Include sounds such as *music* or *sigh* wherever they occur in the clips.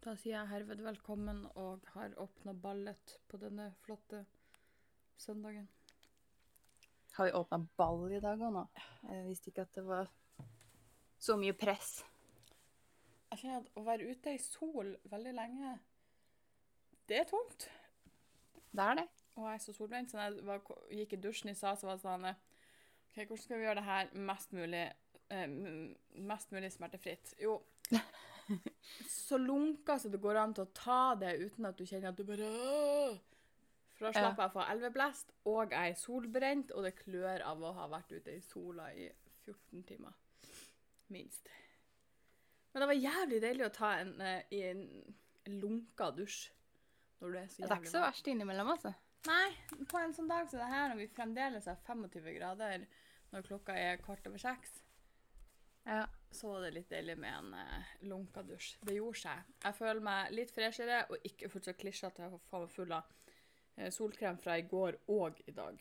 Da sier jeg herved velkommen og har åpna ballet på denne flotte søndagen. Har vi åpna ball i dag òg nå? Jeg visste ikke at det var så mye press. Jeg kjenner at å være ute i sol veldig lenge, det er tungt. Det er det. Og jeg er så solbrent, så da jeg var, gikk i dusjen i stad, så var det sånn OK, hvordan skal vi gjøre det her mest mulig, eh, mest mulig smertefritt? Jo, *laughs* så lunka så det går an til å ta det uten at du kjenner at du bare For da slapper jeg å få elveblest, og jeg er solbrent, og det klør av å ha vært ute i sola i 14 timer. Minst. Men det var jævlig deilig å ta en, eh, i en lunka dusj. Når det er så Det er ikke så verst innimellom, altså. Nei, på en sånn dag som det her, når vi fremdeles har 25 grader når klokka er kvart over seks, Ja. Så var det litt deilig med en eh, lunka dusj. Det gjorde seg. Jeg føler meg litt freshere og ikke fullt så klisjete faen meg full av eh, solkrem fra i går og i dag.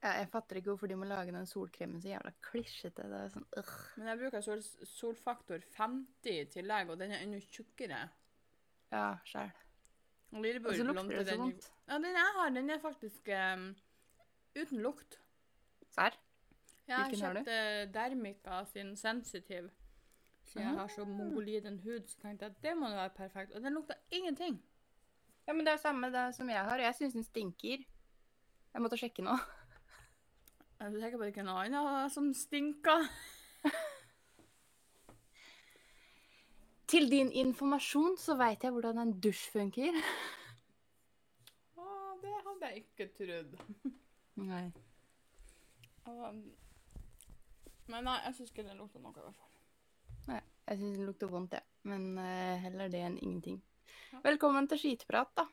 Ja, jeg fatter ikke hvorfor de må lage den solkremen så jævla klisjete. Det er sånn, øh. Men jeg bruker sol solfaktor 50 i tillegg, og den er enda tjukkere. Ja, sjæl. Og så lukter lånte det så vondt. Ja, den jeg har, den er faktisk um, uten lukt. Serr? Jeg har Hvilken har du? kjøpt eh, Dermica sin Sensitive. Siden jeg har så mongoliden hud, så tenkte jeg at det må jo være perfekt. Og den lukta ingenting. Ja, men det er samme det som jeg har. Jeg syns den stinker. Jeg måtte sjekke nå. Jeg sikker på det ikke noe annet som stinker? *laughs* Til din informasjon så veit jeg hvordan en dusj funker. Å, det hadde jeg ikke trodd. Nei. Og, Men nei, jeg syns ikke den lukter noe, i hvert fall. Nei, jeg syns den lukter vondt, jeg. Men uh, heller det enn ingenting. Ja. Velkommen til skitprat, da.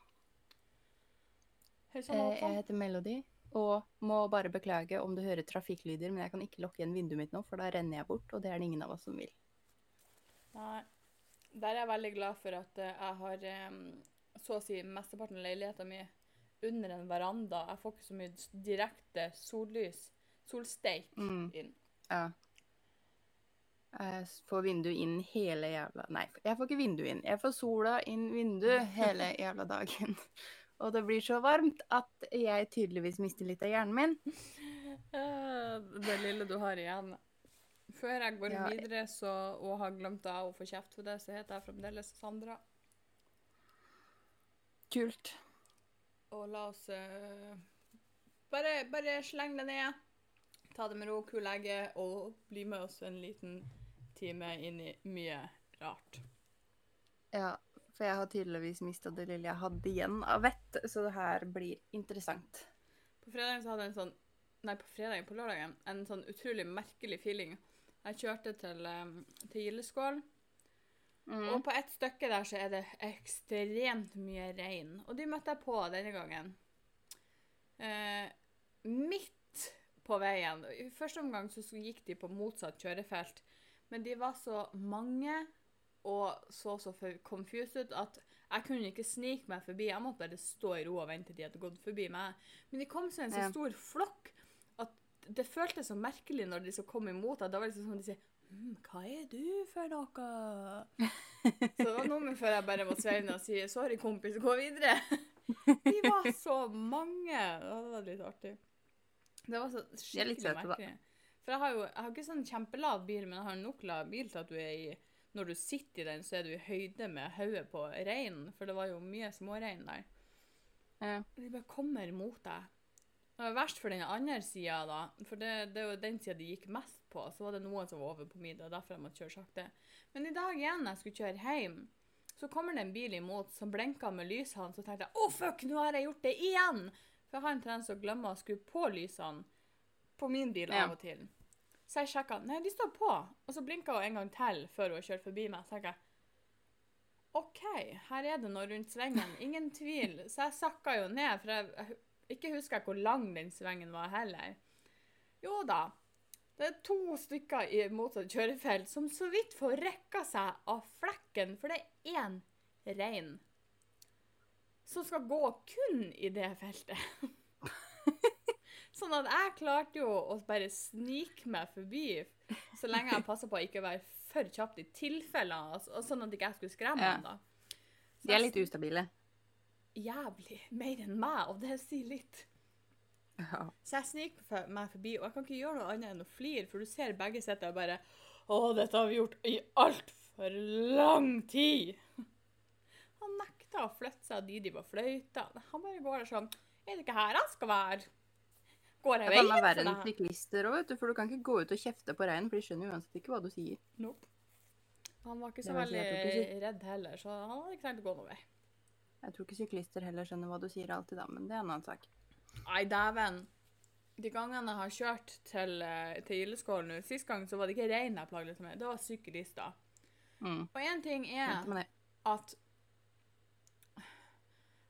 Hei Eh, jeg sånn. heter Melody. Og må bare beklage om du hører trafikklyder, men jeg kan ikke lukke igjen vinduet mitt nå, for da renner jeg bort, og det er det ingen av oss som vil. Nei. Der er jeg veldig glad for at eh, jeg har så å si mesteparten av leiligheten min under en veranda. Jeg får ikke så mye direkte sollys, solsteik, Mm. inn. Ja. Jeg får vinduet inn hele jævla Nei, jeg får ikke vinduet inn. Jeg får sola inn vinduet hele *laughs* jævla dagen. Og det blir så varmt at jeg tydeligvis mister litt av hjernen min. Det lille du har igjen. Før jeg går Ja, videre så, og har glemt av å få kjeft for det, så heter jeg fremdeles Sandra. Kult. Og la oss uh, bare, bare slenge det ned. Ta det med ro, kul egge, og bli med oss en liten time inn i mye rart. Ja, for jeg har tydeligvis mista det lille jeg hadde igjen av vett, så det her blir interessant. På fredagen så hadde jeg en sånn Nei, på fredagen, på lørdagen. En sånn utrolig merkelig feeling. Jeg kjørte til, um, til Gildeskål, Mm. og på et stykke der så er det ekstremt mye regn. Og de møtte jeg på denne gangen. Eh, midt på veien. I første omgang så gikk de på motsatt kjørefelt, men de var så mange og så så confused ut at jeg kunne ikke snike meg forbi. Jeg måtte bare stå i ro og vente til de hadde gått forbi meg. Men de kom seg en så stor flokk at det føltes så merkelig når de så kom imot deg. Da var det liksom at de sier hm, 'Hva er du for noe?' Så det var noe med før jeg bare måtte sveive og si 'Sorry, kompis, gå videre'. *laughs* De var så mange. Det var litt artig. Det var så skikkelig søte, da. For jeg har jo jeg har ikke sånn kjempelav bil, men jeg har nok lav bil til at du er i Når du sitter i den, så er du i høyde med hodet på reinen, for det var jo mye smårein der. Ja. De bare kommer mot deg. Det var verst for den andre sida, da. For det, det jo den sida de gikk mest på. Så var det noen som var over på middag, derfor jeg måtte kjøre sakte. Men i dag igjen, jeg skulle kjøre hjem, så kommer det en bil imot som blinker med lysene. Så tenkte jeg å fuck, nå har jeg gjort det igjen! For jeg har en tendens til å glemme å skru på lysene på min bil av og til. Så jeg sjekka. Nei, de står på. Og så blinka hun en gang til før hun har kjørt forbi meg. Så jeg OK, her er det noe rundt svingen. Ingen tvil. Så jeg sakka jo ned, for jeg, jeg ikke husker jeg hvor lang den svingen var heller. Jo da. Det er to stykker i motsatt kjørefelt som så vidt får rekka seg av flekken, for det er én rein som skal gå kun i det feltet. *laughs* sånn at jeg klarte jo å bare snike meg forbi, så lenge jeg passer på å ikke være for kjapt i tilfeller, altså, sånn at ikke jeg skulle skremme Ja. ham. da. Så De er litt ustabile. Jævlig. Mer enn meg, og det sier litt. Ja. Så jeg sniker meg forbi, og jeg kan ikke gjøre noe annet enn å flire, for du ser begge sitter og bare Å, dette har vi gjort i altfor lang tid. Han nekta å flytte seg dit de var fløyta. Han bare går der sånn Er det ikke her han skal være? Går jeg Det veien for verre enn syklister òg, vet du. For du kan ikke gå ut og kjefte på reinen, for de skjønner uansett ikke hva du sier. Nope. Han var ikke så veldig ikke redd heller, så han hadde ikke tenkt å gå noen vei. Jeg tror ikke syklister heller skjønner hva du sier alltid, da, men det er en annen sak. Nei, dæven. De gangene jeg har kjørt til, eh, til Gildeskål nå, sist gang så var det ikke rein jeg plagde meg, det var syklister. Mm. Og én ting er det. at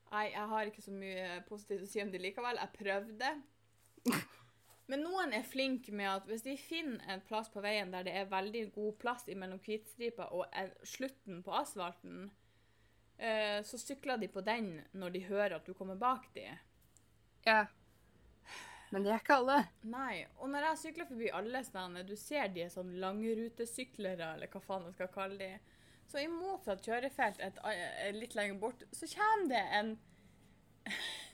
Nei, jeg har ikke så mye positivt å si om det likevel. Jeg prøvde. *laughs* Men noen er flinke med at hvis de finner en plass på veien der det er veldig god plass mellom hvitstripa og er slutten på asfalten, eh, så sykler de på den når de hører at du kommer bak dem. Ja. Men det er ikke alle. Nei, og når jeg sykler forbi alle stedene, du ser de er sånn langrutesyklere, eller hva faen jeg skal kalle de, så i motsatt kjørefelt et, eh, litt lenger bort, så kommer det en *laughs*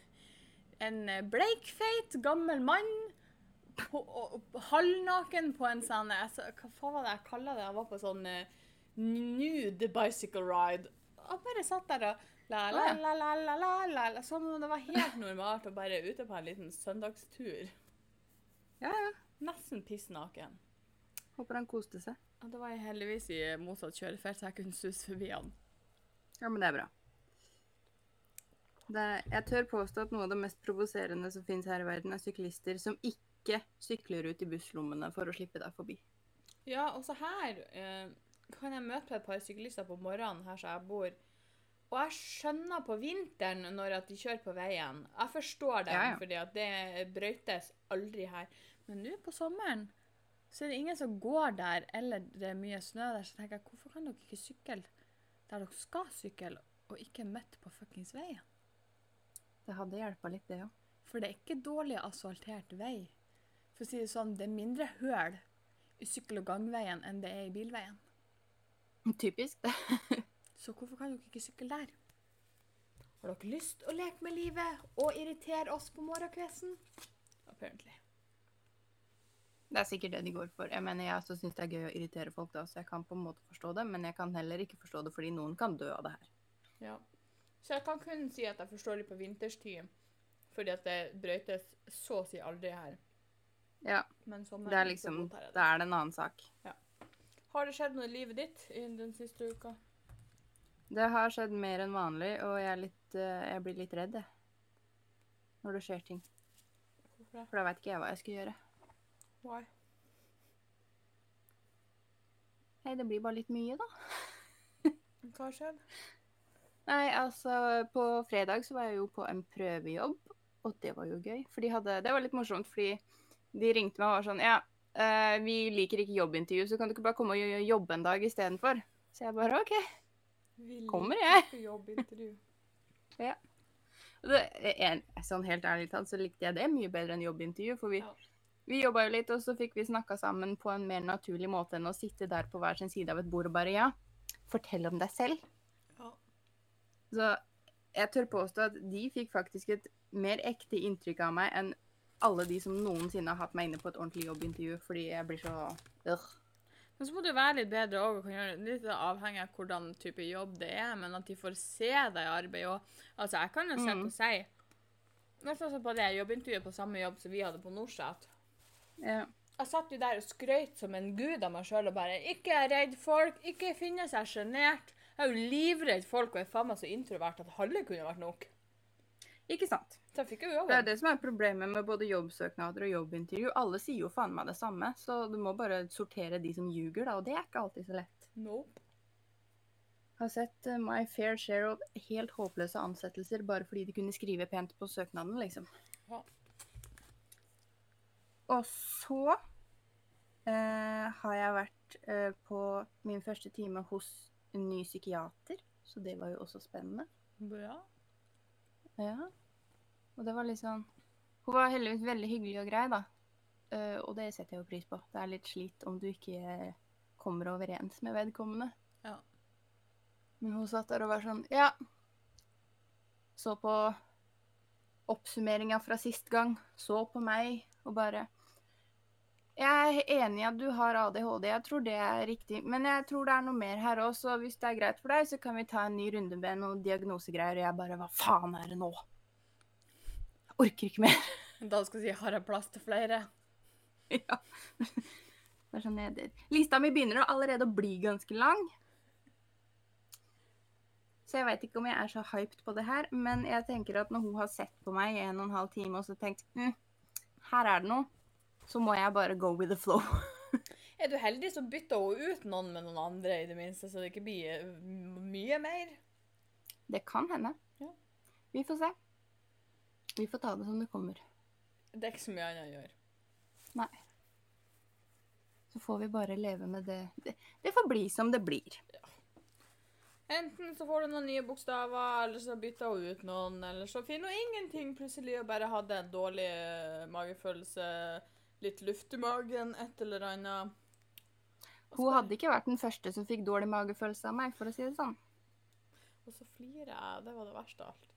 en eh, bleikfeit, gammel mann, på, og, halvnaken på en sånn Hva faen var det jeg kalte det? Jeg var på sånn eh, nude bicycle ride. Og bare satt der og la, la, la, la, la, la, la, la, Som om det var helt normalt å bare ute på en liten søndagstur. Ja, ja. Nesten piss naken. Håper han koste seg. Og det var jeg heldigvis i motsatt kjørefelt, så jeg kunne suse forbi han. Ja, men det er bra. Det, jeg tør påstå at noe av det mest provoserende som finnes her i verden, er syklister som ikke sykler ut i busslommene for å slippe deg forbi. Ja, også her eh, kan jeg møte på et par syklister på morgenen her som jeg bor. Og jeg skjønner på vinteren når at de kjører på veien. Jeg forstår dem, Ja, ja. fordi at det brøytes aldri her. Men nå på sommeren så er det ingen som går der, eller det er mye snø der. Så tenker jeg, hvorfor kan dere ikke sykle der dere skal sykle, og ikke midt på fuckings veien? Det hadde hjelpa litt, det òg. For det er ikke dårlig asfaltert vei. For å si det sånn, det er mindre høl i sykkel- og gangveien enn det er i bilveien. *laughs* Typisk, det. *laughs* Så hvorfor kan dere ikke sykle der? Har dere lyst å leke med livet og irritere oss på morgenkvisten? Apparently. Det er sikkert det de går for. Jeg mener, jeg også syns det er gøy å irritere folk, da, så jeg kan på en måte forstå det, men jeg kan heller ikke forstå det fordi noen kan dø av det her. Ja. Så jeg kan kun si at jeg forstår det på vinterstid, fordi at det brøytes så å si aldri her. Ja, Men sommeren, det er liksom jeg det. Da er det en annen sak. Ja. Har det skjedd noe i livet ditt i den siste uka? Det har skjedd mer enn vanlig, og jeg, er litt, eh, jeg blir litt redd, jeg. Når det skjer ting. Hvorfor det? For da veit ikke jeg hva jeg skal gjøre. Why? Nei, det blir bare litt mye, da. Hva skjedde? Nei, altså, på fredag så var jeg jo på en prøvejobb, og det var jo gøy. For de hadde Det var litt morsomt, fordi de ringte meg og var sånn Ja, eh, vi liker ikke jobbintervju, så kan du ikke bare komme og jobbe en dag istedenfor? Så jeg bare OK. Vi Kommer liker jeg? ikke jobbintervju. *laughs* ja. det, en, sånn helt ærlig talt så likte jeg det mye bedre enn jobbintervju, for vi, Ja. Vi jobba jo litt, og så fikk vi snakka sammen på en mer naturlig måte enn å sitte der på hver sin side av et bord og bare ja, fortell om deg selv. Ja. Så jeg tør påstå at de fikk faktisk et mer ekte inntrykk av meg enn alle de som noensinne har hatt meg inne på et ordentlig jobbintervju, fordi jeg blir så øh. Men så må det være litt bedre òg. Litt avhengig av hvordan type jobb det er, men at de får se deg i arbeid òg. Altså, jeg kan jo se Mm. seg. Nesten sånn på det jobbintervjuet på samme jobb som vi hadde på Norsat. Ja. Jeg satt jo der og skrøt som en gud av meg sjøl og bare Ikke er redd folk, ikke finne seg sjenert. Jeg er jo livredd folk og er faen meg så introvert at halve kunne vært nok. Ikke sant? Så jeg fikk jo Det er det som er problemet med både jobbsøknader og jobbintervju. Alle sier jo faen meg det samme, så du må bare sortere de som ljuger, da, og det er ikke alltid så lett. Nope. Har sett eh, my fair share of helt håpløse ansettelser bare fordi de kunne skrive pent på søknaden, liksom. Ja. Og så eh, har jeg vært eh, på min første time hos en ny psykiater, så det var jo også spennende. Bra. Ja. Og det var liksom Hun var heldigvis veldig hyggelig og grei, da. Eh, og det setter jeg jo pris på. Det er litt slit om du ikke kommer overens med vedkommende. Ja. Men hun satt der og var sånn Ja. Så på oppsummeringa fra sist gang. Så på meg og bare Jeg er enig i at du har ADHD, jeg tror det er riktig. Men jeg tror det er noe mer her òg, så hvis det er greit for deg, så kan vi ta en ny runde med noen diagnosegreier. Og jeg bare Hva faen er det nå? Jeg orker ikke mer. *laughs* Da skal du si 'har jeg plass til flere'? *laughs* ja. *laughs* Det er sånn neder. Lista mi begynner allerede å bli ganske lang. Så jeg veit ikke om jeg er så hyped på det her, men jeg tenker at når hun har sett på meg i en og en halv time og så tenkt mm, her er det noe, så må jeg bare go with the flow. *laughs* Er du heldig, så bytter hun ut noen med noen andre, i det minste, så det ikke blir eh, mye mer. Det kan hende. Ja. Vi får se. Vi får ta det som det kommer. Det er ikke så mye annet å gjøre. Nei. Så får vi bare leve med det. Det, det får bli som det blir. Enten så får du noen nye bokstaver, eller så bytter hun ut noen, eller så finner hun ingenting plutselig og bare hadde en dårlig eh, magefølelse, litt luft i magen, et eller annet. Hun hadde ikke vært den første som fikk dårlig magefølelse av meg, for å si det sånn. Og så flirer jeg. Det var det verste av alt.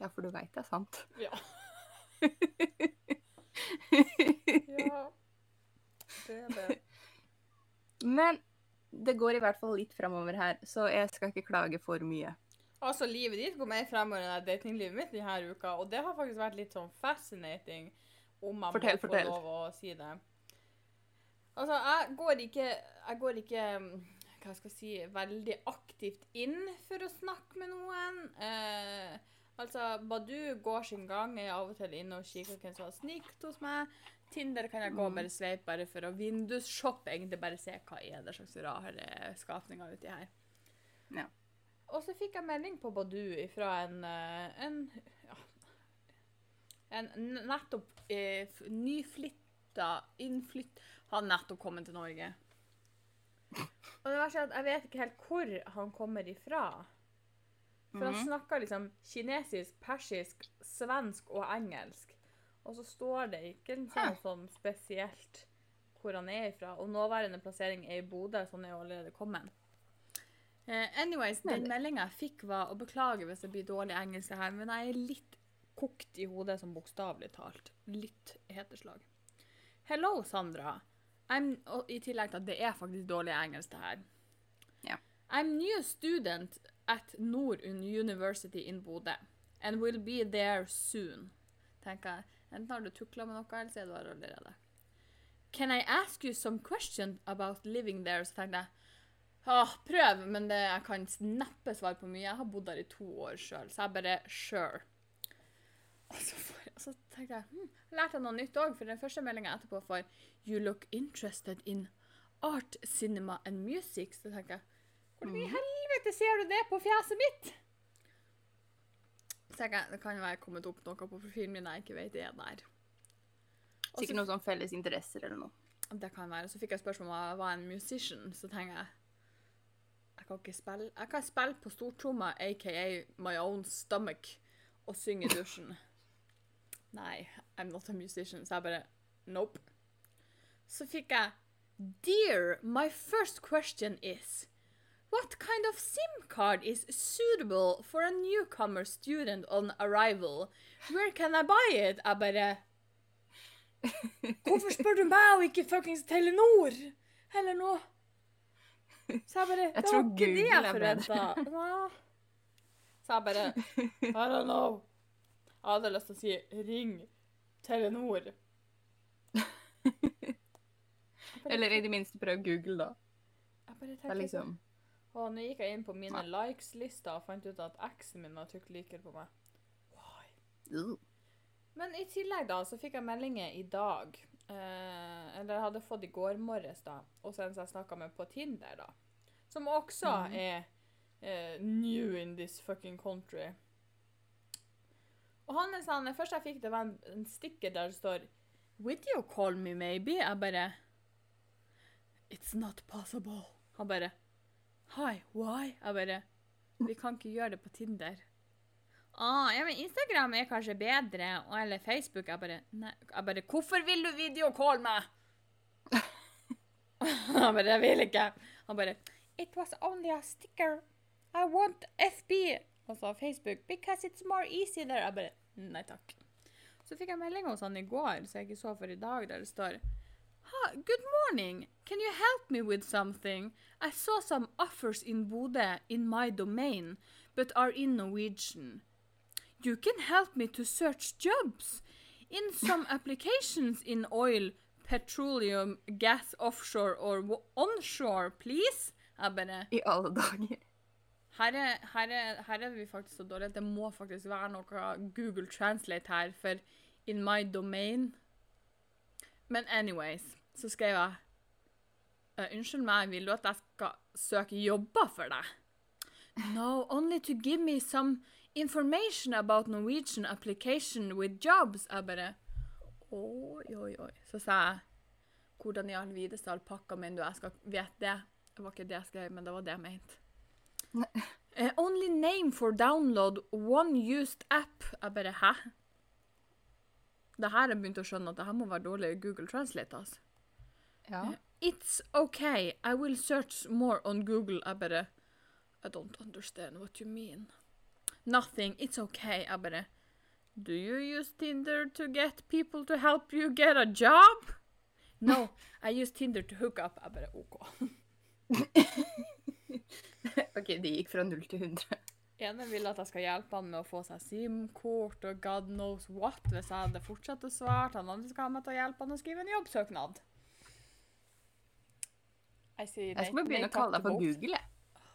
Ja, for du veit det er sant. Ja. *laughs* ja. Det er det. Men det går i hvert fall litt framover her, så jeg skal ikke klage for mye. Altså, livet ditt går mer fremover enn datinglivet mitt denne uka, og det har faktisk vært litt sånn fascinating, om man Fortell, må få fortell. lov å si det. Altså, jeg går ikke, jeg går ikke mm, hva skal jeg si, veldig aktivt inn for å snakke med noen. Eh, altså, Badu går sin gang. Jeg er av og til inne og kikker hvem som har snikt hos meg. Tinder kan jeg gå og Mm. bare sveipe bare for å vindusshoppe, egentlig bare se hva er det slags rare skapninger uti her. Ja. Og så fikk jeg melding på Badu fra en, eh, en ja, en nettopp eh, nyflytta, innflytt Han nettopp kommet til Norge. Og det verste er at jeg vet ikke helt hvor han kommer ifra. For han Mhm. snakker liksom kinesisk, persisk, svensk og engelsk. Og så står det ikke sånn spesielt hvor han er ifra. Og nåværende plassering er i Bodø, så han er jo allerede kommet. Uh, anyways, den meldinga jeg fikk, var å beklage hvis det blir dårlig engelsk her, men jeg er litt kokt i hodet, som bokstavelig talt. Litt heteslag. Hello, Sandra. I'm, og I tillegg til at det er faktisk dårlig engelsk, det her. Ja. I'm new student at Nord University in Bodø, and will be there soon. Tenker jeg, Enten har du tukla med noe, eller så er du her allerede. Can I ask you some question about living there? Så tenkte jeg Åh, prøv, men det, jeg kan neppe svare på mye. Jeg har bodd der i to år sjøl, så jeg bare sure. Og så, for, og så tenkte jeg hm, lærte jeg noe nytt òg, for den første meldinga etterpå får You look interested in art, cinema and music. Så tenker jeg Hvordan i helvete ser du det på fjeset mitt? Så tenker jeg, Det kan jo være kommet opp noe på profilen min jeg ikke vet det er der. Også, Sikkert noen sånn felles interesser eller noe. det kan være. Så fikk jeg spørsmål om jeg var en musician, så tenker jeg Jeg kan ikke spille Jeg kan spille på stortromma, aka my own stomach, og synge i dusjen. Nei, I'm not a musician, så jeg bare Nope. Så fikk jeg Dear, my first question is What kind of SIM card is suitable for a newcomer student on arrival? Where can I buy it? Jeg bare Hvorfor spør du meg og ikke fuckings Telenor? Eller noe? Så jeg bare Det var ikke det jeg forventa. Så jeg bare I don't know. Jeg hadde lyst til å si ring Telenor. *laughs* Eller i det minste prøv Google, da. jeg bare Det er liksom Og nå gikk jeg inn på mine likes-lister og fant ut at eksen min har trykt liker på meg. Why? Men i tillegg da, så fikk jeg meldinger i dag. Eh, eller jeg hadde fått i går morges, da. Og så en som jeg snakka med på Tinder, da. Som også mm. er eh, new in this fucking country. Og han er sånn, Det første jeg fikk, det var en, stikker der det står Would you call me, maybe? Jeg bare It's not possible. Han bare Hi, why? Jeg bare Vi kan ikke gjøre det på Tinder. Ah, ja, men Instagram er kanskje bedre, eller Facebook. Jeg bare, nei, jeg bare Hvorfor vil du videocall meg? *laughs* Han bare 'Jeg vil ikke'. Han bare 'It was only a sticker. I want FB'. Altså Facebook. 'Because it's more easy there'. Jeg bare 'Nei takk'. Så fikk jeg melding hos han i går, så jeg ikke så for i dag, der det står Ha, good morning. Can you help me with something? I saw some offers in Bodø in my domain, but are in Norwegian. You can help me to search jobs in some *laughs* applications in oil, petroleum, gas offshore or onshore, please. Jeg bare I alle dager. Her er, her, er, her er vi faktisk så dårlige at det må faktisk være noe Google Translate her, for in my domain Men anyways, så skrev jeg «Eh, Unnskyld meg, vil du at jeg skal søke jobber for deg? No, only to give me some information about Norwegian application with jobs. Jeg bare Oi, oi, oi. Så sa jeg Hvordan i all videste alpakka mener du jeg skal vite det? Det var ikke det jeg skrev, men det var det jeg mente. *laughs* Eh, only name for download one used app. Ah, jeg bare Hæ? Det her jeg begynt å skjønne at det her må være dårlig Google Translate. altså. Ja. Eh, it's okay. I will search more on Google. Ah, jeg bare I don't understand what you mean. Nothing. It's okay. Ah, jeg bare Do you use Tinder to get people to help you get a job? No, *laughs* I use Tinder to hook up. Jeg bare OK. *laughs* OK, de gikk fra null til 100. Ene vil at jeg skal hjelpe han med å få seg SIM-kort og god knows what hvis jeg hadde fortsatt å svare. Han andre skal ha meg til å hjelpe han å skrive en jobbsøknad. Jeg sier Jeg skal bare begynne å kalle deg på. Google, jeg,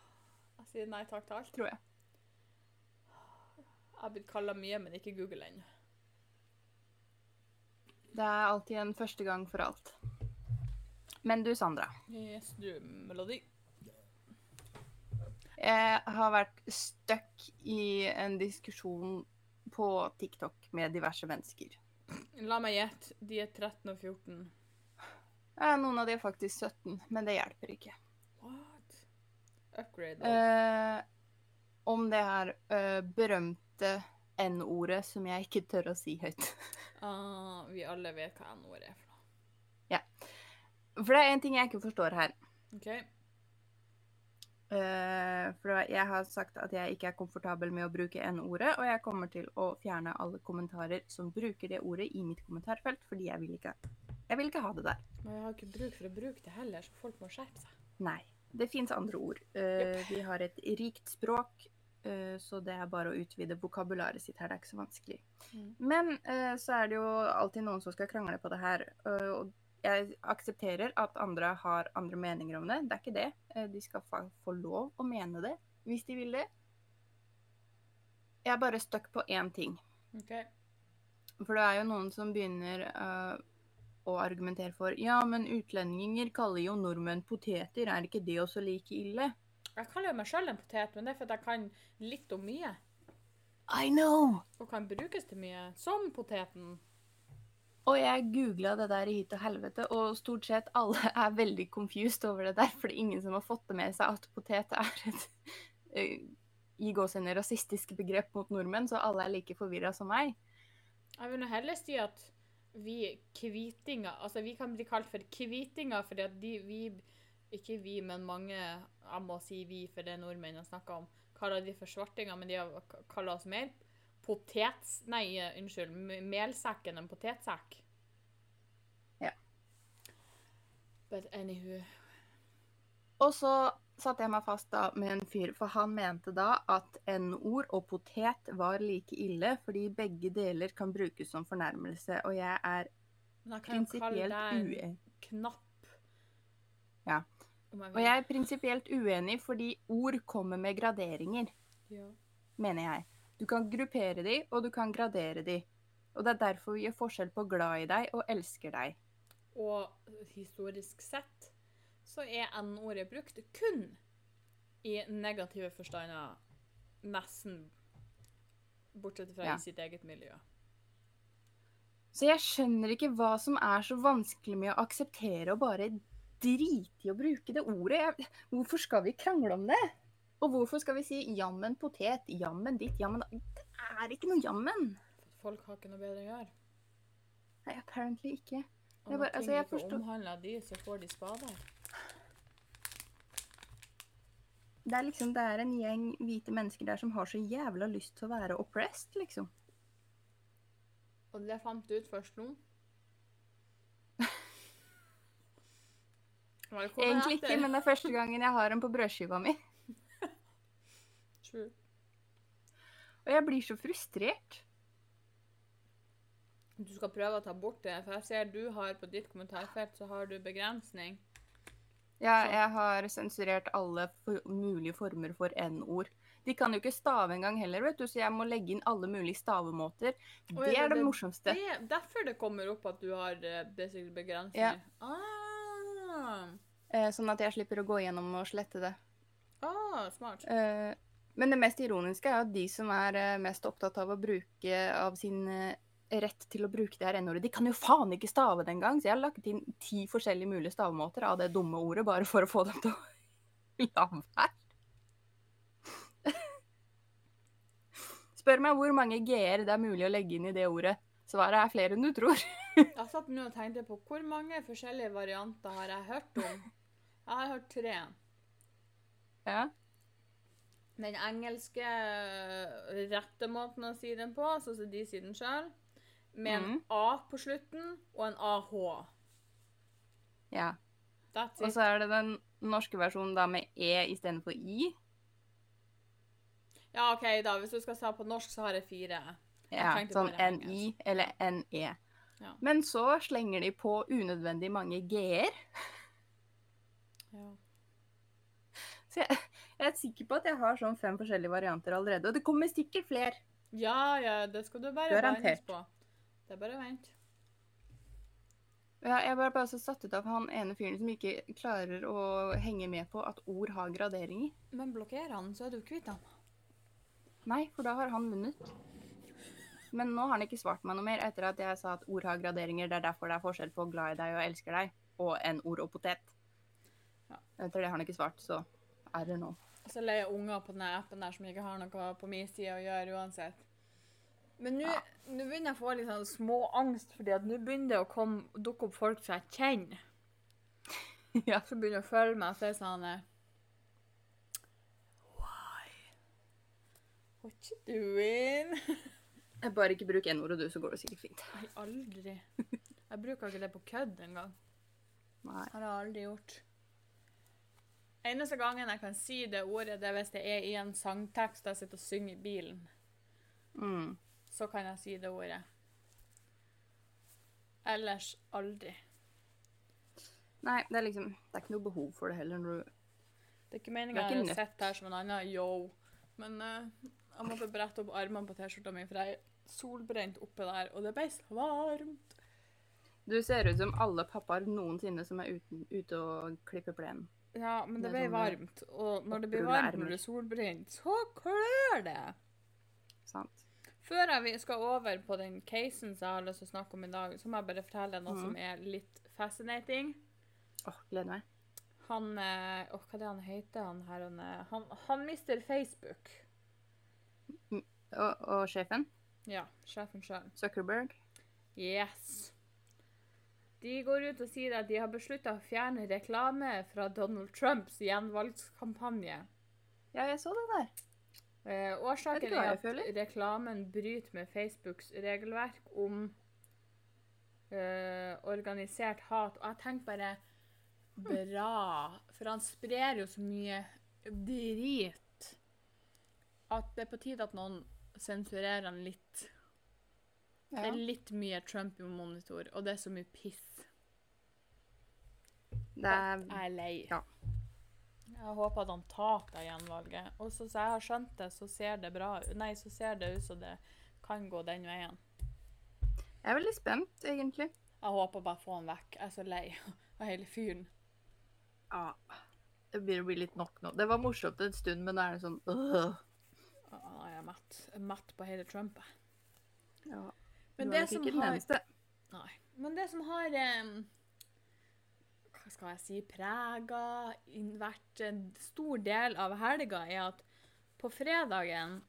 Jeg sier nei takk til alt. tror jeg. Jeg har blitt kalla mye, men ikke Google ennå. Det er alltid en første gang for alt. Men du, Sandra. Yes, du, melodi. Jeg har vært stuck i en diskusjon på TikTok med diverse mennesker. La meg gjette. De er 13 og 14. Ja, Noen av de er faktisk 17, men det hjelper ikke. What? Upgrade. Eh, om det her eh, berømte N-ordet som jeg ikke tør å si høyt. *laughs* Ah, vi alle vet hva N-ordet er for noe. For det er en ting jeg ikke forstår her. OK? Eh, for jeg har sagt at jeg ikke er komfortabel med å bruke N-ordet, og jeg kommer til å fjerne alle kommentarer som bruker det ordet i mitt kommentarfelt, fordi jeg vil ikke, jeg vil ikke ha det der. Men jeg har ikke bruk for å bruke det heller, så folk må skjerpe seg. Nei. Det fins andre ord. Yep. vi har et rikt språk, eh, så det er bare å utvide vokabularet sitt her. Det er ikke så vanskelig. Mm. Men eh, så er det jo alltid noen som skal krangle på det her. eh, og jeg aksepterer at andre har andre meninger om det. Det er ikke det. Eh, de skal få lov å mene det hvis de vil det. Jeg er bare stuck på én ting. OK? For det er jo noen som begynner uh, å argumentere for Ja, men utlendinger kaller jo nordmenn poteter. Er ikke det også like ille? Jeg kaller jo meg sjøl en potet, men det er fordi jeg kan litt om mye. I know! Og kan brukes til mye. Som poteten. Og jeg googla det der i hit og helvete, og stort sett alle *laughs* er veldig confused over det der, for det er ingen som har fått det med seg at potet er et *laughs* i gåsehudene rasistisk begrep mot nordmenn, så alle er like forvirra som meg. Jeg vil nå heller si at vi kvitinger Altså, vi kan bli kalt for kvitinger fordi at de vi Ikke vi, men mange Jeg må si vi, for det nordmenn jeg snakker om. Kaller de for svartinger, men de har kalla oss mer potets... Nei, unnskyld. Melsekk enn en potetsekk. Ja. But anywho Og så satte jeg meg fast da med en fyr, for han mente da at n-ord og potet var like ille, fordi begge deler kan brukes som fornærmelse, og jeg er prinsipielt uenig. knapp. Ja. Og jeg er prinsipielt uenig fordi ord kommer med graderinger, Ja. mener jeg. Du kan gruppere de, og du kan gradere de. Og det er derfor vi gjør forskjell på glad i deg og elsker deg. Og historisk sett så er N-ordet brukt kun i negative forstander, nesten bortsett fra Ja. i sitt eget miljø. Så jeg skjønner ikke hva som er så vanskelig med å akseptere og bare drite i å bruke det ordet. Jeg, hvorfor skal vi krangle om det? Og hvorfor skal vi si jammen potet, jammen ditt, jammen Det er ikke noe jammen. Folk har ikke noe bedre å gjøre. Nei, apparently ikke. Og når bare- altså, ting ikke forstår- omhandler de, så får de spader. Det er liksom, det er en gjeng hvite mennesker der som har så jævla lyst til å være oppressed, liksom. Og det fant du ut først nå? *laughs* Egentlig etter? ikke, men det er første gangen jeg har den på brødskiva mi. True. Og jeg blir så frustrert. Du skal prøve å ta bort det, for jeg ser du har på ditt kommentarfelt så har du begrensning. Ja, jeg har sensurert alle for mulige former for n-ord. De kan jo ikke stave engang heller, vet du, så jeg må legge inn alle mulige stavemåter. Det er det- det morsomste. Det er derfor det kommer opp at du har begrensning? begrensninger. Ja. Ah, Eh, sånn at jeg slipper å gå gjennom og slette det. ah, smart. Eh, men det mest ironiske er at de som er eh, mest opptatt av å bruke av sin eh, rett til å bruke det her n-ordet, de kan jo faen ikke stave det engang! Så jeg har lagt inn ti forskjellige mulige stavemåter av det dumme ordet, bare for å få dem til å *laughs* la være. Spør meg hvor mange g-er det er mulig å legge inn i det ordet. Svaret er flere enn du tror. Jeg satt nå og tenkte på hvor mange forskjellige varianter har jeg hørt om. Jeg har hørt tre. Ja. Den engelske eh, rette måten å si den på, sånn som de sier den sjøl, med en mm. A på slutten og en AH. ja. Og så er det den norske versjonen da med e istedenfor i. Ja, OK, da. Hvis du skal si på norsk, så har jeg fire. Jeg Ja, sånn NI eller NE. Ja. Men så slenger de på unødvendig mange g-er. Ja. Så jeg, jeg er sikker på at jeg har sånn fem forskjellige varianter allerede. Og det kommer sikkert flere. ja, ja, det skal du bare Garantert. på. Det er bare å vente. Ja, jeg var bare så satt ut av han ene fyren som ikke klarer å henge med på at ord har graderinger. Men blokkerer han, så er du kvitt han. Nei, for da har han vunnet. Men nå har han ikke svart meg noe mer etter at jeg sa at ord har graderinger. Det er derfor det er forskjell på glad i deg og elsker deg og en ord og potet. Ja. Etter det har han ikke svart, så er det nå. Så leier jeg unger på denne appen der som ikke har noe på min side å gjøre uansett. Men nå Ja. begynner jeg å få litt sånn små angst, fordi at nå begynner det å komme, dukke opp folk som jeg kjenner. *laughs* ja. Som begynner å følge meg og si sånn eh, Why? What you doing? *laughs* Jeg bare ikke bruk n-ordet, du, så går det sikkert fint. Nei, aldri. Jeg bruker ikke det på kødd engang. Nei. Har jeg aldri gjort. Eneste gangen jeg kan si det ordet, det er hvis det er i en sangtekst jeg sitter og synger i bilen. Mm. Så kan jeg si det ordet. Ellers aldri. Nei, det er liksom Det er ikke noe behov for det heller når du Det er ikke meninga jeg har sett her som en annen yo. Men uh, jeg måtte brette opp armene på T-skjorta mi, for jeg er solbrent oppe der, og det ble så varmt. Du ser ut som alle pappaer noensinne som er uten, ute og klipper plenen. Ja, men det Det ble sånn varmt. Og når det blir varmt når det er solbrent, så klør det. Sant? Før jeg skal over på den casen som jeg har lyst til å snakke om i dag, så må jeg bare fortelle noe mm. som er litt fascinating. Åh, gleder meg. Han åh, oh, Hva er det han heter, han her? Han, eh, han, han mister Facebook. Og, og sjefen? Ja, sjefen sjøl. Zuckerberg? Yes. De går ut og sier at de har beslutta å fjerne reklame fra Donald Trumps gjenvalgskampanje. Ja, jeg så det der. Eh, årsaken er at føler? reklamen bryter med Facebooks regelverk om eh, organisert hat. Og jeg tenker bare bra, for han sprer jo så mye drit at det er på tide at noen sensurerer han litt. Det er litt mye Trump i monitor, og det er så mye piss. Det er Jeg er lei. ja. Jeg håper at han taper gjenvalget. Og så så jeg har skjønt det, så ser det bra. Nei, så ser det ut som det kan gå den veien. Jeg er veldig spent, egentlig. Jeg håper bare å få han vekk. Jeg er så lei *laughs* av hele fyren. Ja. Det begynner å bli litt nok nå. Det var morsomt en stund, men nå er det sånn øh. Jeg er mett. Jeg er mett på hele Trump. jeg. Ja. Men det som har. Nei. Men det som har um, Hva skal jeg si Prega vært en stor del av helga, er at på fredagen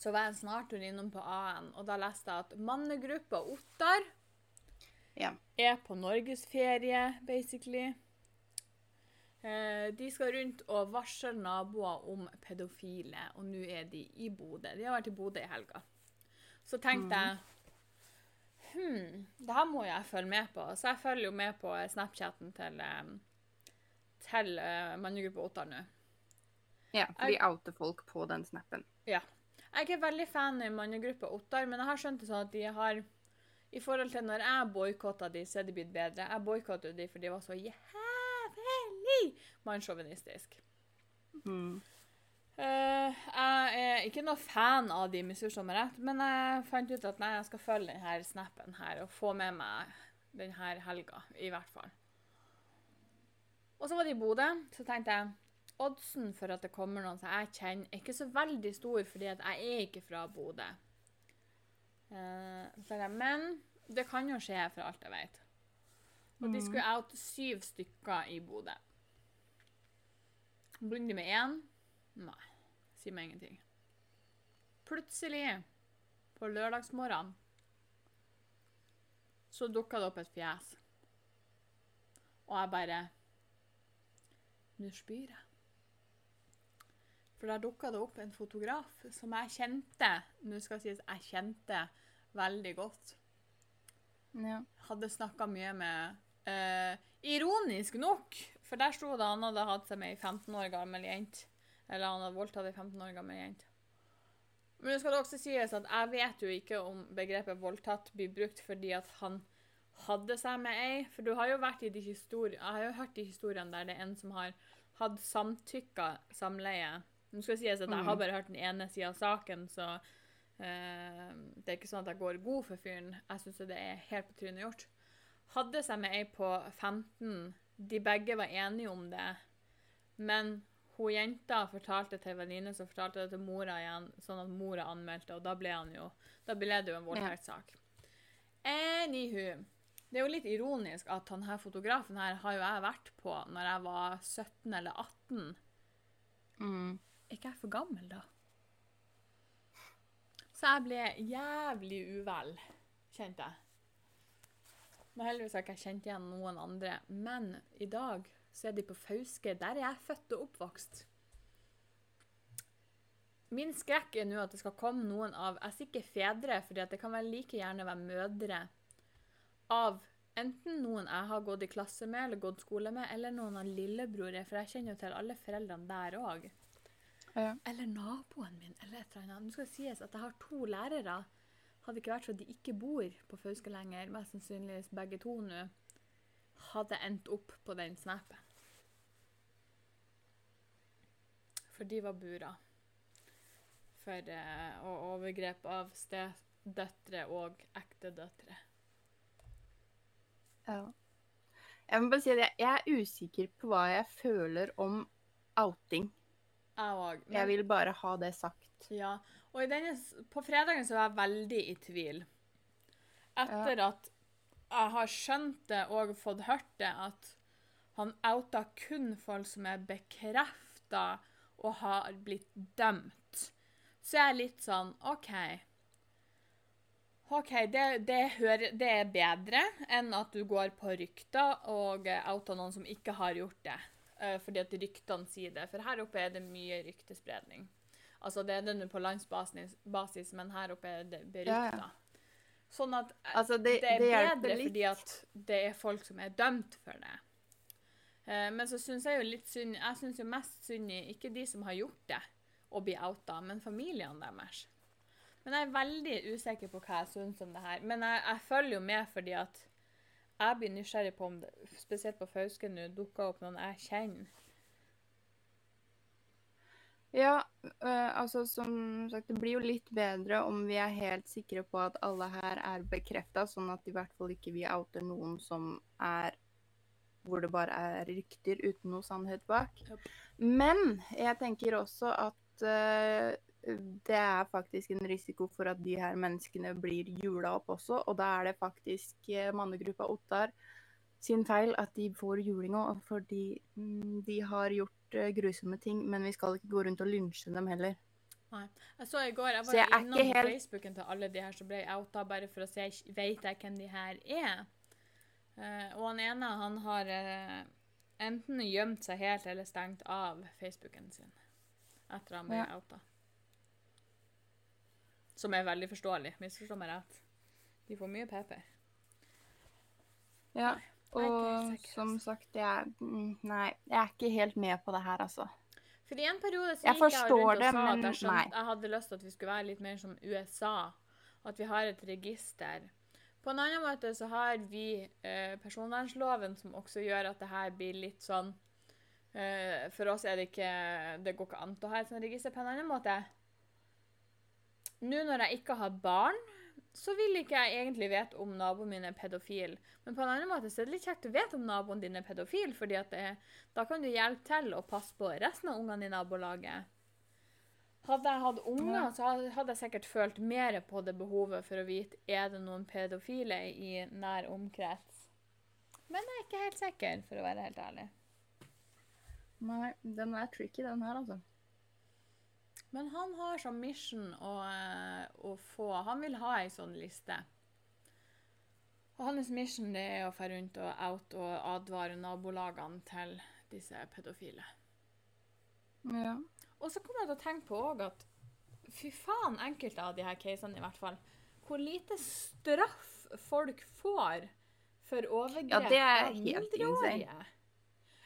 så var jeg en snartur innom på AN, og da leste jeg at mannegruppa Ottar Ja. er på norgesferie, basically. Eh, de skal rundt og varsle naboer om pedofile, og nå er de i Bodø. De har vært i Bodø i helga. Så tenkte jeg Hm, det her må jeg følge med på. Så jeg følger jo med på Snapchaten til, eh, til uh, mannegruppa Ottar nå. Ja, for de outer folk på den snappen. Ja. Jeg er ikke veldig fan av mannegruppa Ottar, men jeg har skjønt det sånn at de har I forhold til når jeg boikotta de, så er de blitt bedre. Jeg boikotta de fordi de var så jævlig mannssjåvinistisk. Mm. Eh, jeg er ikke noe fan av de, misforstå meg rett, men jeg fant ut at nei, jeg skal følge denne snappen her og få med meg denne helga, i hvert fall. Og så var det i Bodø, så tenkte jeg oddsen for at det kommer noen som jeg kjenner, er ikke så veldig stor, fordi at jeg er ikke fra Bodø. Uh, jeg, men det kan jo skje for alt jeg vet. Og de skulle out syv stykker i Bodø. Begynner de med én? Nei, sier meg ingenting. Plutselig, på lørdagsmorgenen, så dukka det opp et fjes. Og jeg bare Nå spyr jeg. For der dukka det opp en fotograf som jeg kjente Nå skal det sies jeg kjente veldig godt. Ja. Hadde snakka mye med eh, Ironisk nok, for der sto det han hadde hatt seg med ei 15 år gammel jente. Eller han hadde voldtatt ei 15 år gammel jente. Men det skal også sies at jeg vet jo ikke om begrepet voldtatt blir brukt fordi at han hadde seg med ei. For du har jo vært i de Jeg har jo hørt de historiene der det er en som har hatt samtykka samleie. Nå skal det sies at jeg har bare hørt den ene sida av saken, så eh, det er ikke sånn at jeg går god for fyren. Jeg syns det er helt på trynet gjort. Hadde seg med ei på 15. De begge var enige om det. Men hun jenta fortalte til en venninne som fortalte det til mora igjen, sånn at mora anmeldte, og da ble, han jo, da ble det jo en voldtektssak. Anywho. Det er jo litt ironisk at han her fotografen her har jo jeg vært på når jeg var 17 eller 18. Mm. Ikke jeg for gammel, da? Så jeg ble jævlig uvel, kjente jeg. Men heldigvis har jeg ikke kjent igjen noen andre. Men i dag så er de på Fauske. Der er jeg født og oppvokst. Min skrekk er nå at det skal komme noen av Jeg sier ikke fedre, for det kan vel like gjerne være mødre av enten noen jeg har gått i klasse med eller gått skole med, eller noen av lillebror, for jeg kjenner jo til alle foreldrene der òg. Ja. Eller naboen min, eller et eller annet. Nå skal det sies at jeg har to lærere. Hadde det ikke vært for at de ikke bor på Fauske lenger, mest sannsynligvis begge to nå, hadde endt opp på den snapen. For de var bura for eh, og overgrep av stedøtre og ekte døtre. Ja. Jeg må bare si at jeg, jeg er usikker på hva jeg føler om outing. Jeg òg. Jeg vil bare ha det sagt. Ja, og i denne, på fredagen så var jeg veldig i tvil. Etter at jeg har skjønt det og fått hørt det, at han outa kun folk som er bekrefta og har blitt dømt. Så jeg er litt sånn OK. OK, det, det, hører, det er bedre enn at du går på rykter og outa noen som ikke har gjort det. eh, fordi at ryktene sier det. For her oppe er det mye ryktespredning. Altså det er det nå på landsbasis, basis, men her oppe er det berykta. Ja, Sånn at eh, Altså, det, det er det bedre litt. fordi at det er folk som er dømt for det. Eh, men så syns jeg jo litt synd Jeg syns jo mest synd i ikke de som har gjort det og blir outa, men familiene deres. Men jeg er veldig usikker på hva jeg syns om det her. Men jeg, jeg følger jo med fordi at jeg blir nysgjerrig på om det, spesielt på Fauske nå, dukker opp noen jeg kjenner. Ja, øh, altså som sagt, det blir jo litt bedre om vi er helt sikre på at alle her er bekrefta, sånn at i hvert fall ikke vi outer noen som er hvor det bare er rykter uten noe sannhet bak. Men jeg tenker også at øh, det er faktisk en risiko for at de her menneskene blir jula opp også, og da er det faktisk eh, mannegruppa Ottar sin feil at de får julinga, fordi mm, de har gjort eh, grusomme ting, men vi skal ikke gå rundt og lynsje dem heller. Jeg så i går, jeg var jeg innom helt- Facebooken til alle de her som ble outa, bare for å se vet jeg hvem de her er. Eh, og han ene han har eh, enten gjemt seg helt eller stengt av Facebooken sin etter han ble Ja. outa. Som er veldig forståelig. Misforstå meg rett. De får mye PP. Ja. helt Og som altså. sagt, jeg mm, Nei, jeg er ikke helt med på det her, altså. For i en periode så Jeg gikk jeg rundt og det, sa men at jeg, skjønt, jeg hadde lyst til at vi skulle være litt mer som USA. At vi har et register. På en annen måte så har vi eh, personvernloven som også gjør at det her blir litt sånn eh, For oss er det ikke Det går ikke an å ha et sånt register på en annen måte. Nå når jeg ikke har barn, så vil ikke jeg egentlig vite om naboen min er pedofil. Men på en annen måte så er det litt kjekt å vite om naboen din er pedofil, fordi at det, da kan du hjelpe til å passe på resten av ungene i nabolaget. Hadde jeg hatt unger, så hadde hadde jeg sikkert følt mer på det behovet for å vite er det noen pedofile i nær omkrets. Men jeg er ikke helt sikker, for å være helt ærlig. Nei, den er tricky, den her, altså. Men han har som mission å, eh, å få Han vil ha ei sånn liste. Og hans mission det er å få rundt og out og advare nabolagene til disse pedofile. Ja. Og så kommer jeg til å tenke på òg at fy faen, enkelte av de her casene i hvert fall, hvor lite straff folk får for overgrep Ja, det er av helt mindreårige.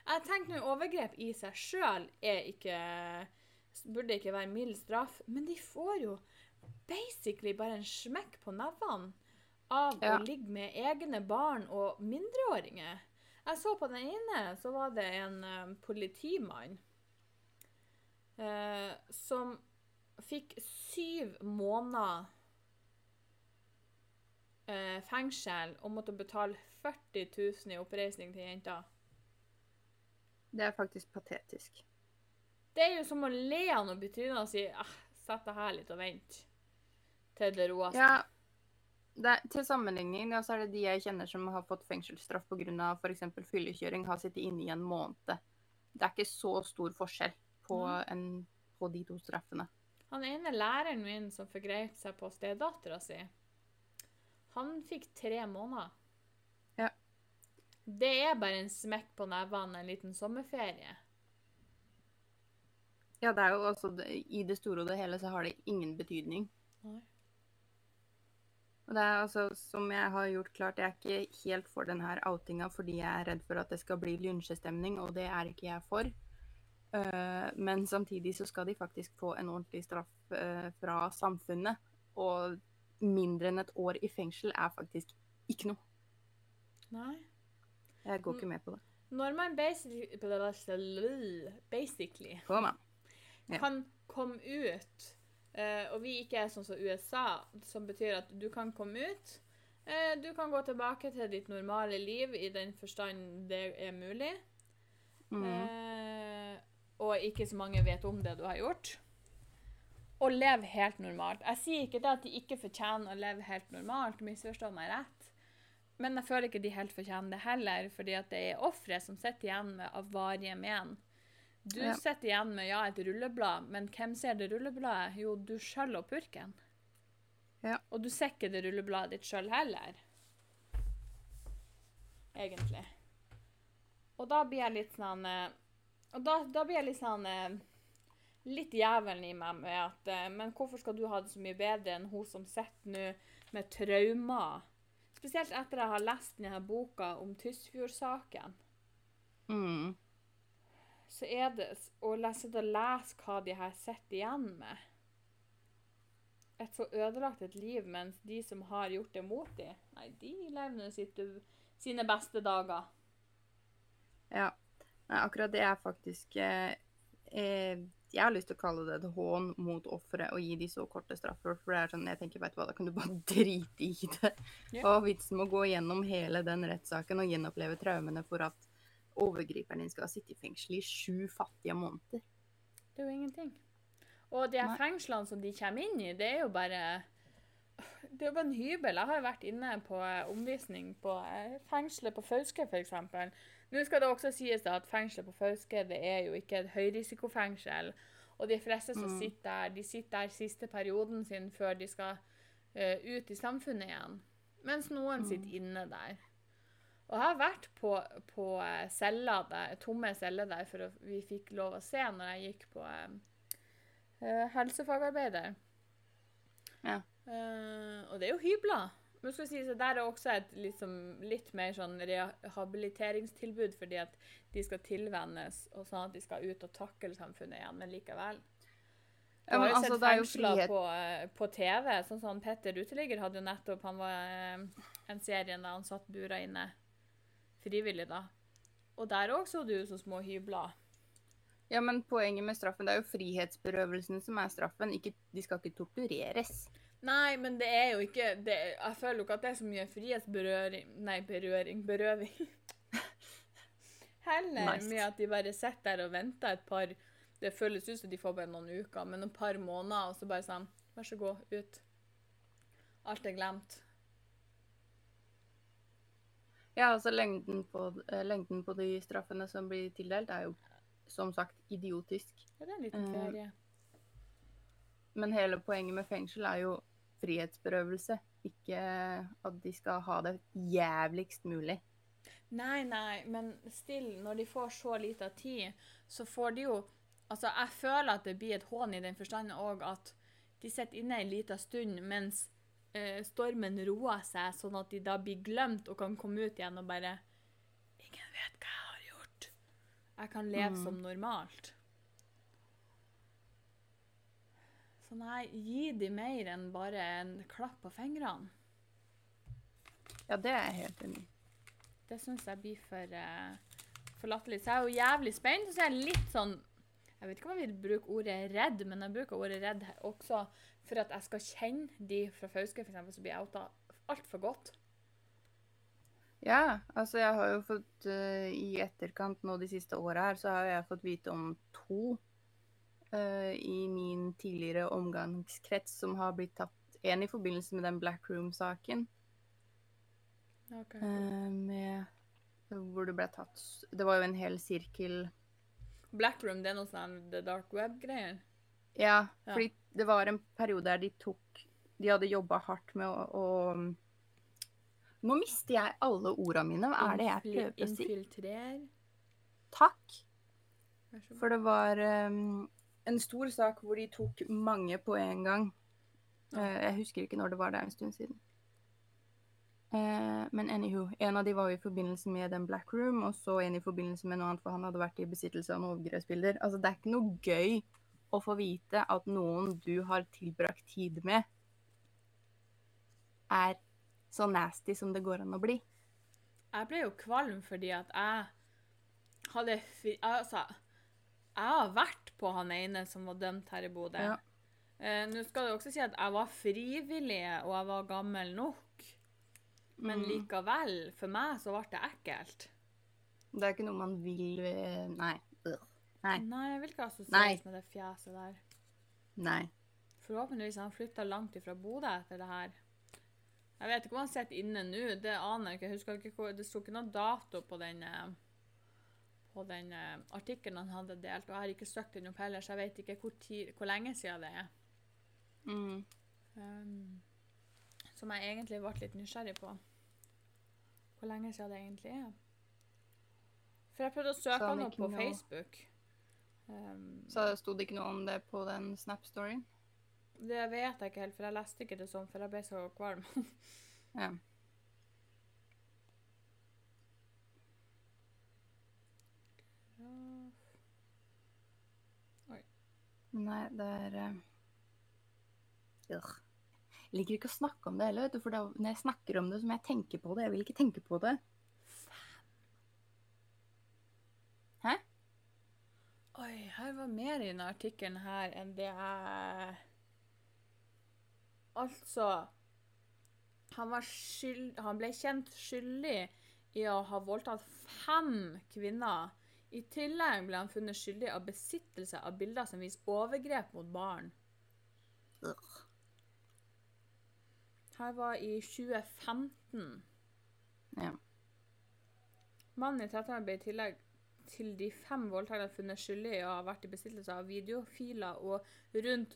Jeg tenker nå overgrep i seg sjøl er ikke Burde ikke være mild straff, men de får jo basically bare en smekk på nevene av Ja. å ligge med egne barn og mindreåringer. Jeg så på den ene, så var det en eh, politimann uh, som fikk syv måneder uh, fengsel og måtte betale 40 000 i oppreisning til jenta. Det er faktisk patetisk. Det er jo som å le av noe betydende og si ah, sett deg her litt og vent til det roer seg. Ja, det til sammenligning ja, så er det de jeg kjenner som har fått fengselsstraff pga. f.eks. fyllekjøring, har sittet inne i en måned. Det er ikke så stor forskjell på, en, på de to straffene. Han ene læreren min som forgrep seg på stedattera si, han fikk tre måneder. Ja. Det er bare en smekk på nevene, en liten sommerferie. Ja, det er jo altså I det store og det hele så har det ingen betydning. Nei. Og det er altså, som jeg har gjort klart, jeg er ikke helt for denne outinga fordi jeg er redd for at det skal bli lynsjestemning, og det er ikke jeg for. Eh, men samtidig så skal de faktisk få en ordentlig straff eh, fra samfunnet. Og mindre enn et år i fengsel er faktisk ikke noe. Nei. Jeg går ikke med på det. Når man basically, basically Kom an. Ja. kan komme ut, eh, og vi ikke er sånn som USA, som betyr at du kan komme ut, eh, du kan gå tilbake til ditt normale liv i den forstand det er mulig, Mm. eh, og ikke så mange vet om det du har gjort, og leve helt normalt. Jeg sier ikke det at de ikke fortjener å leve helt normalt, misforstå meg rett, men jeg føler ikke de helt fortjener det heller, fordi det er offre som sitter igjen med av varige men. Du Ja. sitter igjen med ja, et rulleblad, men hvem ser det rullebladet? Jo, du sjøl og purken. Ja. Og du ser ikke det rullebladet ditt sjøl heller. Egentlig. Og da blir jeg litt sånn eh, Og da, da blir jeg litt sånn eh, Litt jævelen i meg med at eh, Men hvorfor skal du ha det så mye bedre enn hun som sitter nå med traumer? Spesielt etter jeg har lest denne boka om Tysfjord-saken. Mm. Så er det å lese og lese hva de her sitter igjen med. Et så ødelagt et liv, mens de som har gjort det mot dem, nei, de lever nå sine beste dager. Ja. Nei, akkurat det er faktisk eh, eh, Jeg har lyst til å kalle det et hån mot offeret å gi de så korte straffer. For det er sånn, jeg tenker, vet du hva, da kan du bare *laughs* drite i det. Yeah. Og vitsen med å gå gjennom hele den rettssaken og gjenoppleve traumene for at overgriperen din skal sitte i fengsel i sju fattige måneder. Det er jo ingenting. Og de her fengslene som de kommer inn i, det er jo bare Det er jo bare en hybel. Jeg har jo vært inne på eh, omvisning på eh, fengselet på Fauske, f.eks. Nå skal det også sies at fengselet på Fauske det er jo ikke et høyrisikofengsel. Og de fleste som Mm. sitter der, de sitter der siste perioden sin før de skal uh, ut i samfunnet igjen. Mens noen Mm. sitter inne der. Og jeg har vært på, på eh, celler der, tomme celler der for vi fikk lov å se når jeg gikk på eh, eh, helsefagarbeider. Ja. Eh, og det er jo hybler. Men skal si, så der er også et liksom, litt mer sånn rehabiliteringstilbud, fordi at de skal tilvennes, og sånn at de skal ut og takle samfunnet igjen, men likevel. Du har jo altså, sett det er fengsler på, eh, på TV, sånn som Petter Uteligger hadde jo nettopp Han var en serie der han satt bura inne frivillig, da. Og der òg så du så små hybler. Ja, men poenget med straffen, det er jo frihetsberøvelsen som er straffen. Ikke, de skal ikke tortureres. Nei, men det er jo ikke det, Jeg føler jo ikke at det er så mye frihetsberøring Nei, berøring Berøving. *laughs* Heller Nice. med at de bare sitter der og venter et par Det føles ut som de får bare noen uker, men et par måneder, og så bare sånn Vær så god, ut. Alt er glemt. Ja, altså lengden på, eh, lengden på de straffene som blir tildelt, er jo som sagt idiotisk. Ja, det er en liten Eh, ferie. Men hele poenget med fengsel er jo frihetsberøvelse. Ikke at de skal ha det jævligst mulig. Nei, nei, men still, når de får så lite tid, så får de jo Altså, jeg føler at det blir et hån i den forstand òg at de sitter inne en liten stund mens eh, stormen roer seg, sånn at de da blir glemt og kan komme ut igjen og bare Ingen vet hva jeg har gjort. Jeg kan leve Mm. som normalt. Så nei, gi de mer enn bare en klapp på fingrene. Ja, det er jeg helt enig i. Det syns jeg blir for, uh, for latterlig. Så jeg er jo jævlig spent. Og så er jeg litt sånn Jeg vet ikke om jeg vil bruke ordet redd, men jeg bruker ordet redd også for at jeg skal kjenne de fra Fauske eksempel, som blir outa altfor godt. Ja, altså jeg har jo fått uh, I etterkant nå de siste åra her, så har jeg fått vite om to uh, i min tidligere omgangskrets som har blitt tatt. En i forbindelse med den Black Room-saken. eh, med Hvor det ble tatt Det var jo en hel sirkel Blackroom, det er noe sånn The Dark Web-greier. Ja, Ja. fordi det var en periode der de tok De hadde jobba hardt med å, å Nå mister jeg alle orda mine. Hva er det jeg prøver å si? Infiltrer. Takk. For det var um, en stor sak hvor de tok mange på en gang. Eh, jeg husker ikke når det var, det er en stund siden. Eh, men anywho, en av de var jo i forbindelse med den Black Room, og så en i forbindelse med noe annet, for han hadde vært i besittelse av noen overgrepsbilder. Altså, det er ikke noe gøy å få vite at noen du har tilbrakt tid med, er så nasty som det går an å bli. Jeg ble jo kvalm fordi at jeg hadde. Altså, jeg har vært på han ene som var dømt her i Bodø. Ja. Eh, Nå skal det også si at jeg var frivillig, og jeg var gammel nok. Men Mm. likevel, for meg så ble det ekkelt. Det er ikke noe man vil eh, Nei. Nei. Nei, jeg vil ikke assosieres med det fjeset der. Nei. Forhåpentligvis har han flytta langt ifra Bodø etter det her. Jeg vet ikke om han sitter inne nå, det aner jeg ikke. Jeg husker ikke hvor, Det sto ikke noe dato på den, eh, på den eh, artikkelen han hadde delt, og jeg har ikke søkt den opp heller, så jeg vet ikke hvor, tid, hvor lenge siden det er. Mm. Um, som jeg egentlig ble litt nysgjerrig på. Hvor lenge siden det egentlig er. For jeg prøvde å søke noe han han opp på noe? Facebook. Um, Så sto det ikke noe om det på den Snap-storyen? det vet jeg ikke helt, for jeg leste ikke det sånn, for jeg ble så kvalm. *laughs* Ja. Oi. Nei, det er uh... Liker ikke å snakke om det heller, vet du, for da, når jeg snakker om det, så må jeg tenke på det. Jeg vil ikke tenke på det. Hæ? Oi, her var mer i denne artikkelen her enn det jeg Altså han, var skyld, han ble kjent skyldig i å ha voldtatt fem kvinner. I tillegg ble han funnet skyldig av besittelse av bilder som viser overgrep mot barn. Ugh. Her var i 2015. Ja. Mannen i 13 ble i tillegg til de fem voldtektene funnet skyldig i å ha vært i besittelse av videofiler og rundt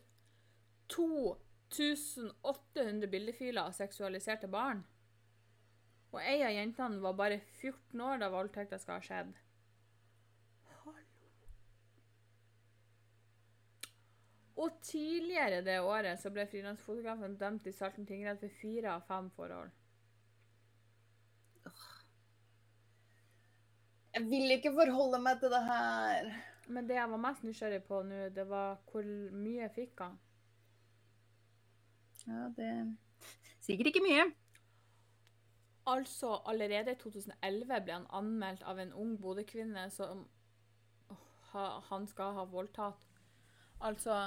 2800 bildefiler av seksualiserte barn. Og ei av jentene var bare 14 år da voldtekta skal ha skjedd. Og tidligere det året så ble frilansfotografen dømt i Salten tingrett for fire av fem forhold. Jeg vil ikke forholde meg til det her. Men det jeg var mest nysgjerrig på nå, det var hvor mye fikk han? Ja, det Sikkert ikke mye. Altså, allerede i 2011 ble han anmeldt av en ung Bodø-kvinne som han skal ha voldtatt. Altså,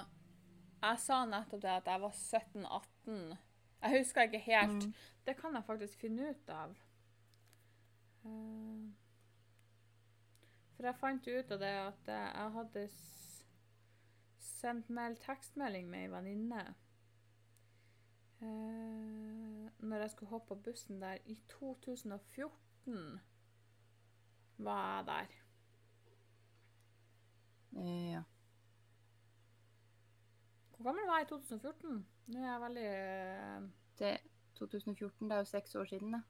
jeg sa nettopp det at jeg var 17-18. Jeg husker ikke helt. Mm. Det kan jeg faktisk finne ut av. Eh, For jeg fant ut av det at jeg hadde sendt meld, tekstmelding med ei venninne. Eh, når jeg skulle hoppe på bussen der i 2014, var jeg der. Ja. Hvor gammel var jeg i 2014? Nå er jeg veldig eh, Det 2014, det er jo seks år siden, da.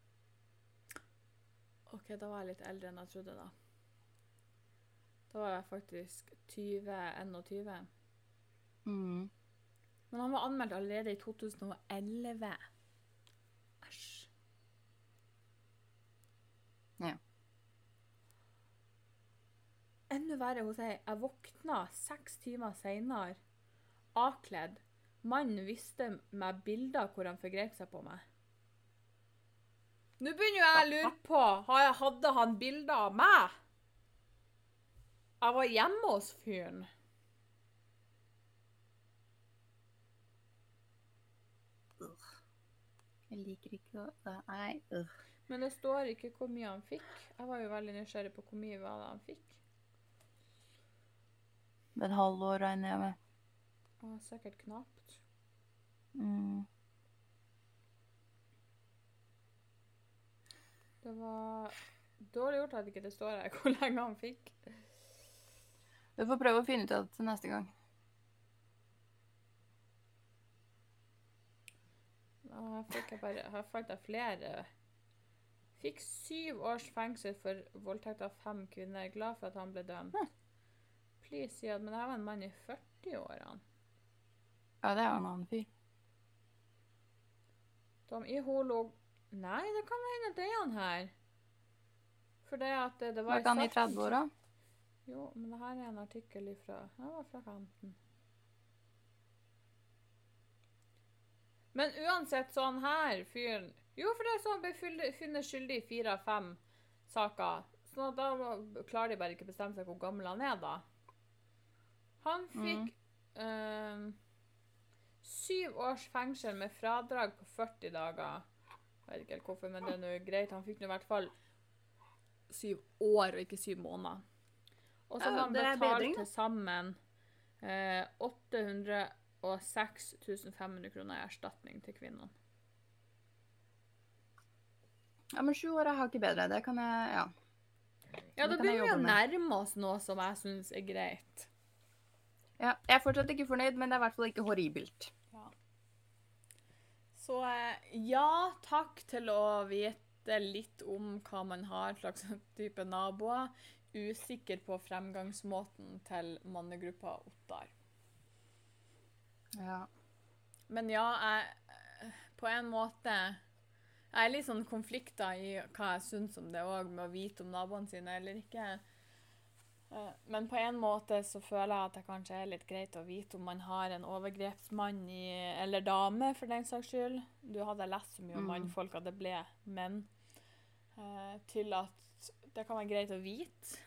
OK, da var jeg litt eldre enn jeg trodde, da. Da var jeg faktisk 20-21. Mm. Men han var anmeldt allerede i 2011. Æsj. Ja. Enda verre hun sier Jeg våkna seks timer seinere, avkledd. Mannen viste meg bilder hvor han forgrep seg på meg. Nå begynner jo jeg å lure på Hadde han bilder av meg? Jeg var hjemme hos fyren. Jeg liker ikke å Nei. Uh. Men det står ikke hvor mye han fikk. Jeg var jo veldig nysgjerrig på hvor mye var det han fikk. Et halvår regner jeg med. Å, sikkert knapt. Mm. Det var dårlig gjort at ikke det står her *laughs* hvor lenge han fikk. Du får prøve å finne ut av det til neste gang. Her fikk jeg bare, her fant jeg flere. Fikk syv års fengsel for voldtekt av fem kvinner. Glad for at han ble dømt. Please, si at, men det her var en mann i 40-årene. Ja, det er jo en annen fyr. De i holo... Nei, det kan hende at det er han her. For det at det, det var Var ikke han i 30-åra? Jo, men det her er en artikkel ifra Det var fra 15. Men uansett, sånn her fyren Jo, for det er sånn ble funnet skyldig i fire av fem saker. Så da klarer de bare ikke bestemme seg hvor gammel han er, da. Han fikk eh, syv års fengsel med fradrag på 40 dager. Jeg vet ikke helt hvorfor, men det er nå greit. Han fikk nå i hvert fall syv år og ikke syv måneder. Og så har han betalt til sammen eh, 806 500 kroner i erstatning til kvinnene. Ja, men sju år er hakket bedre. Det kan jeg Ja. Ja, da begynner vi å nærme oss noe som jeg syns er greit. ja. Jeg er fortsatt ikke fornøyd, men det er i hvert fall ikke horribelt. Så eh, ja, takk til å vite litt om hva man har slags *laughs* type naboer. Usikker på fremgangsmåten til mannegruppa Ottar. Ja. Men ja, jeg På en måte Jeg er litt sånn konflikter i hva jeg syns om det òg, med å vite om naboene sine eller ikke. Eh, Men på en måte så føler jeg at det kanskje er litt greit å vite om man har en overgrepsmann i, eller dame, for den saks skyld. Du hadde lest så mye om Mm. mannfolk at det ble menn. eh, Til at det kan være greit å vite.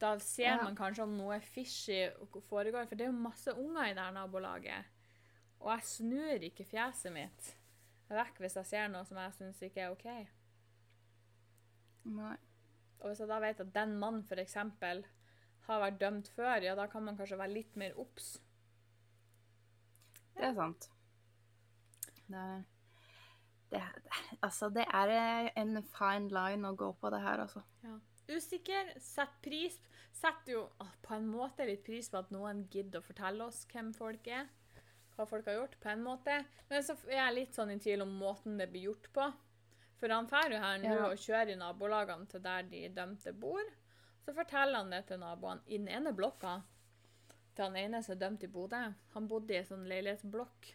Da ser Ja. man kanskje om noe fishy foregår, for det er jo masse unger i det nabolaget. Og jeg snur ikke fjeset mitt vekk hvis jeg ser noe som jeg syns ikke er OK. Nei. Og hvis jeg da vet at den mannen f.eks. har vært dømt før, ja, da kan man kanskje være litt mer obs. Det er sant. Det er, det, altså, det er en fine line å gå på det her, altså. Usikker, sett pris Setter jo på en måte litt pris på at noen gidder å fortelle oss hvem folk er. Hva folk har gjort, på en måte. Men så er jeg litt sånn i tvil om måten det blir gjort på. For han drar jo her nå Ja. og kjører i nabolagene til der de dømte bor. Så forteller han det til naboene i den ene blokka til han ene som er dømt i Bodø. Han bodde i en sånn leilighetsblokk.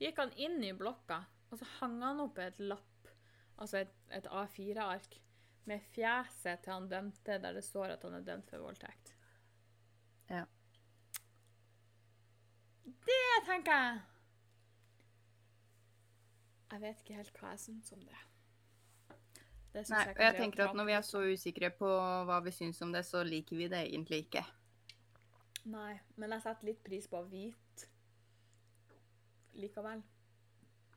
Gikk han inn i blokka, og så hang han opp et lapp, altså et, et A4-ark, med fjeset til han dømte, der det står at han er dømt for voldtekt. Ja. Det tenker jeg Jeg vet ikke helt hva jeg syns om det. det synes Nei, jeg og jeg tenker at når vi er så usikre på hva vi syns om det, så liker vi det egentlig ikke. Nei, men jeg setter litt pris på å vite likevel.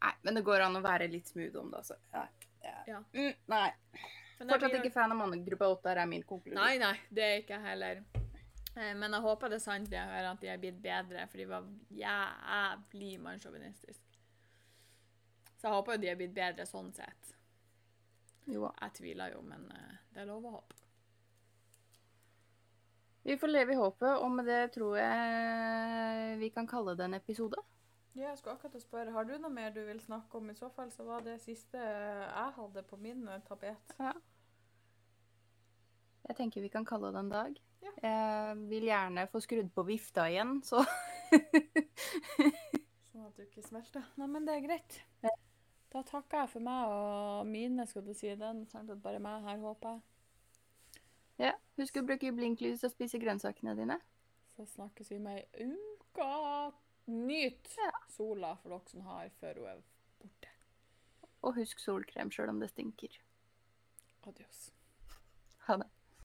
Nei, men det går an å være litt smooth om det, altså. Ja. ja. Ja. Mm, nei. Fortsatt blir- ikke fan av mannegruppa 8, er min konklusjon. Nei, nei, det er ikke jeg heller. Eh, Men jeg håper det er sant det jeg hører at de er blitt bedre, for de var jævlig mannssjåvinistiske. Så jeg håper jo de er blitt bedre sånn sett. Jo, Jeg tviler jo, men eh, det er lov å håpe. vi får leve i håpet, og med det tror jeg vi kan kalle det en episode. Ja, jeg skulle akkurat spørre, Har du noe mer du vil snakke om? I så fall så var det siste jeg hadde på min eh, tapet. Ja. Jeg tenker vi kan kalle det en dag. Ja. Jeg vil gjerne få skrudd på vifta igjen, så Sånn at du ikke smelter. Nei, men det er greit. Da takker jeg for meg og mine, skulle du si. Er sant bare meg her, håper jeg. ja. Husk å bruke blinklys og spise grønnsakene dine. Så snakkes vi med ei uke. Nyt Ja. sola for dere som har, før hun er borte. Og husk solkrem sjøl om det stinker. Adios. Ha det.